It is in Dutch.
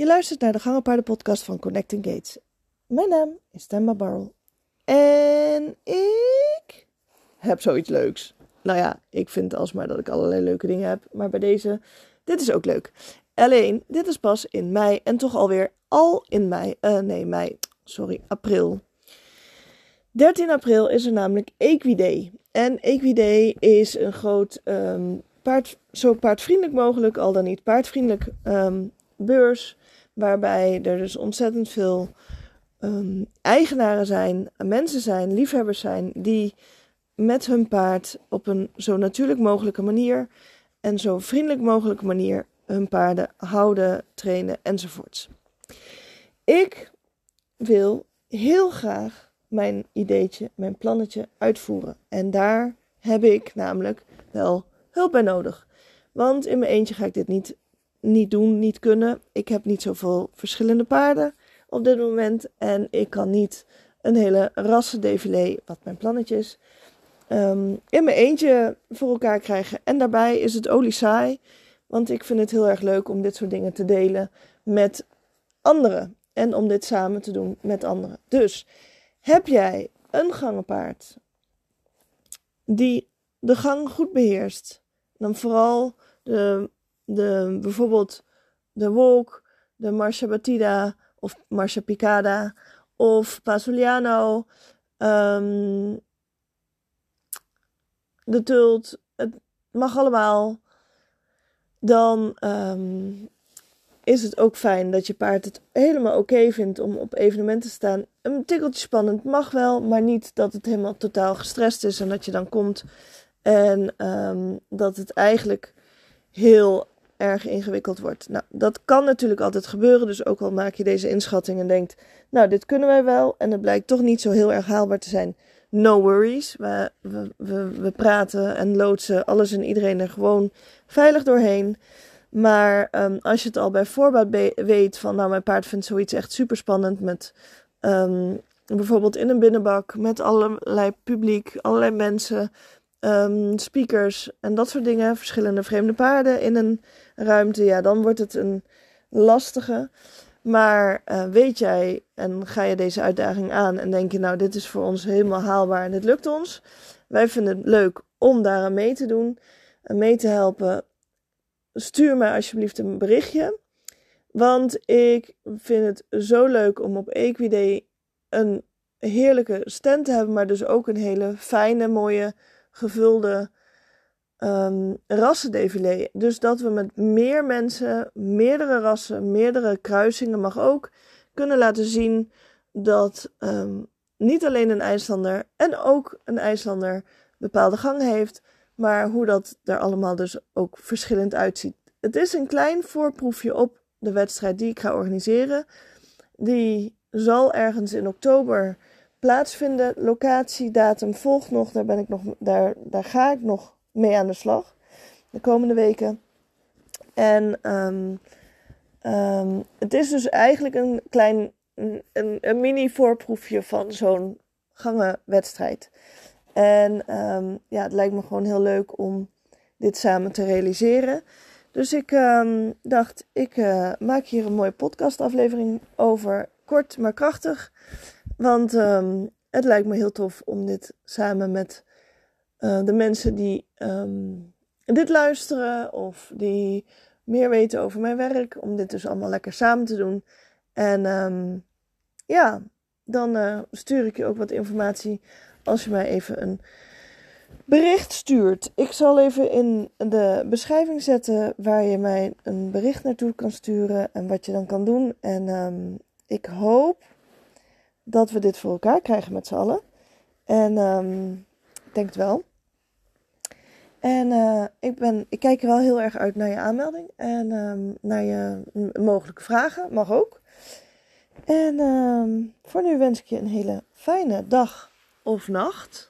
Je luistert naar de Gangenpaarden podcast van Connecting Gates. Mijn naam is Temba Barrel. En ik heb zoiets leuks. Nou ja, ik vind alsmaar dat ik allerlei leuke dingen heb. Maar bij deze, dit is ook leuk. Alleen, dit is pas in mei en toch alweer al in mei. Uh, nee, mei. Sorry, april. 13 april is er namelijk Equiday. En Equiday is een groot um, paard, zo paardvriendelijk mogelijk, al dan niet paardvriendelijk um, beurs. Waarbij er dus ontzettend veel um, eigenaren zijn, mensen zijn, liefhebbers zijn, die met hun paard op een zo natuurlijk mogelijke manier en zo vriendelijk mogelijke manier hun paarden houden, trainen enzovoorts. Ik wil heel graag mijn ideetje, mijn plannetje uitvoeren. En daar heb ik namelijk wel hulp bij nodig. Want in mijn eentje ga ik dit niet, niet doen, niet kunnen. Ik heb niet zoveel verschillende paarden op dit moment. En ik kan niet een hele rassendefilé, wat mijn plannetje is, um, in mijn eentje voor elkaar krijgen. En daarbij is het olie saai. Want ik vind het heel erg leuk om dit soort dingen te delen met anderen. En om dit samen te doen met anderen. Dus heb jij een gangenpaard die de gang goed beheerst, dan vooral de, de, bijvoorbeeld de Wolk, de Marcia Batida of Marcia Picada of Pasuliano, um, de Tult, het mag allemaal. Dan um, is het ook fijn dat je paard het helemaal oké vindt om op evenementen te staan. Een tikkeltje spannend mag wel, maar niet dat het helemaal totaal gestrest is en dat je dan komt en um, dat het eigenlijk heel erg ingewikkeld wordt. Nou, dat kan natuurlijk altijd gebeuren. Dus ook al maak je deze inschatting en denkt, nou, dit kunnen wij wel. En het blijkt toch niet zo heel erg haalbaar te zijn. No worries. We, we, we, we praten en loodsen alles en iedereen er gewoon veilig doorheen. Maar um, als je het al bij voorbaat weet van, nou, mijn paard vindt zoiets echt super spannend met um, bijvoorbeeld in een binnenbak met allerlei publiek, allerlei mensen, um, speakers en dat soort dingen, verschillende vreemde paarden in een ruimte, ja, dan wordt het een lastige. Maar uh, weet jij en ga je deze uitdaging aan en denk je, nou, dit is voor ons helemaal haalbaar en dit lukt ons. Wij vinden het leuk om daar aan mee te doen en mee te helpen stuur mij alsjeblieft een berichtje. Want ik vind het zo leuk om op Equiday een heerlijke stand te hebben, maar dus ook een hele fijne, mooie, gevulde um. Dus dat we met meer mensen, meerdere rassen, meerdere kruisingen mag ook kunnen laten zien dat um, niet alleen een IJslander en ook een IJslander bepaalde gang heeft, maar hoe dat er allemaal dus ook verschillend uitziet. Het is een klein voorproefje op de wedstrijd die ik ga organiseren. Die zal ergens in oktober plaatsvinden. Locatie, datum volgt nog. Daar, ben ik nog daar, daar ga ik nog mee aan de slag de komende weken. En um, um, het is dus eigenlijk een klein een, een mini voorproefje van zo'n gangenwedstrijd. En um, ja, het lijkt me gewoon heel leuk om dit samen te realiseren. Dus ik dacht, ik uh, maak hier een mooie podcastaflevering over. Kort maar krachtig. Want um, het lijkt me heel tof om dit samen met uh, de mensen die dit luisteren of die meer weten over mijn werk, om dit dus allemaal lekker samen te doen. En ja, dan uh, stuur ik je ook wat informatie als je mij even een bericht stuurt. Ik zal even in de beschrijving zetten waar je mij een bericht naartoe kan sturen en wat je dan kan doen. En ik hoop dat we dit voor elkaar krijgen met z'n allen. En um, ik denk het wel. En uh, ik, ben, ik kijk er wel heel erg uit naar je aanmelding en um, naar je mogelijke vragen. Mag ook. En voor nu wens ik je een hele fijne dag of nacht.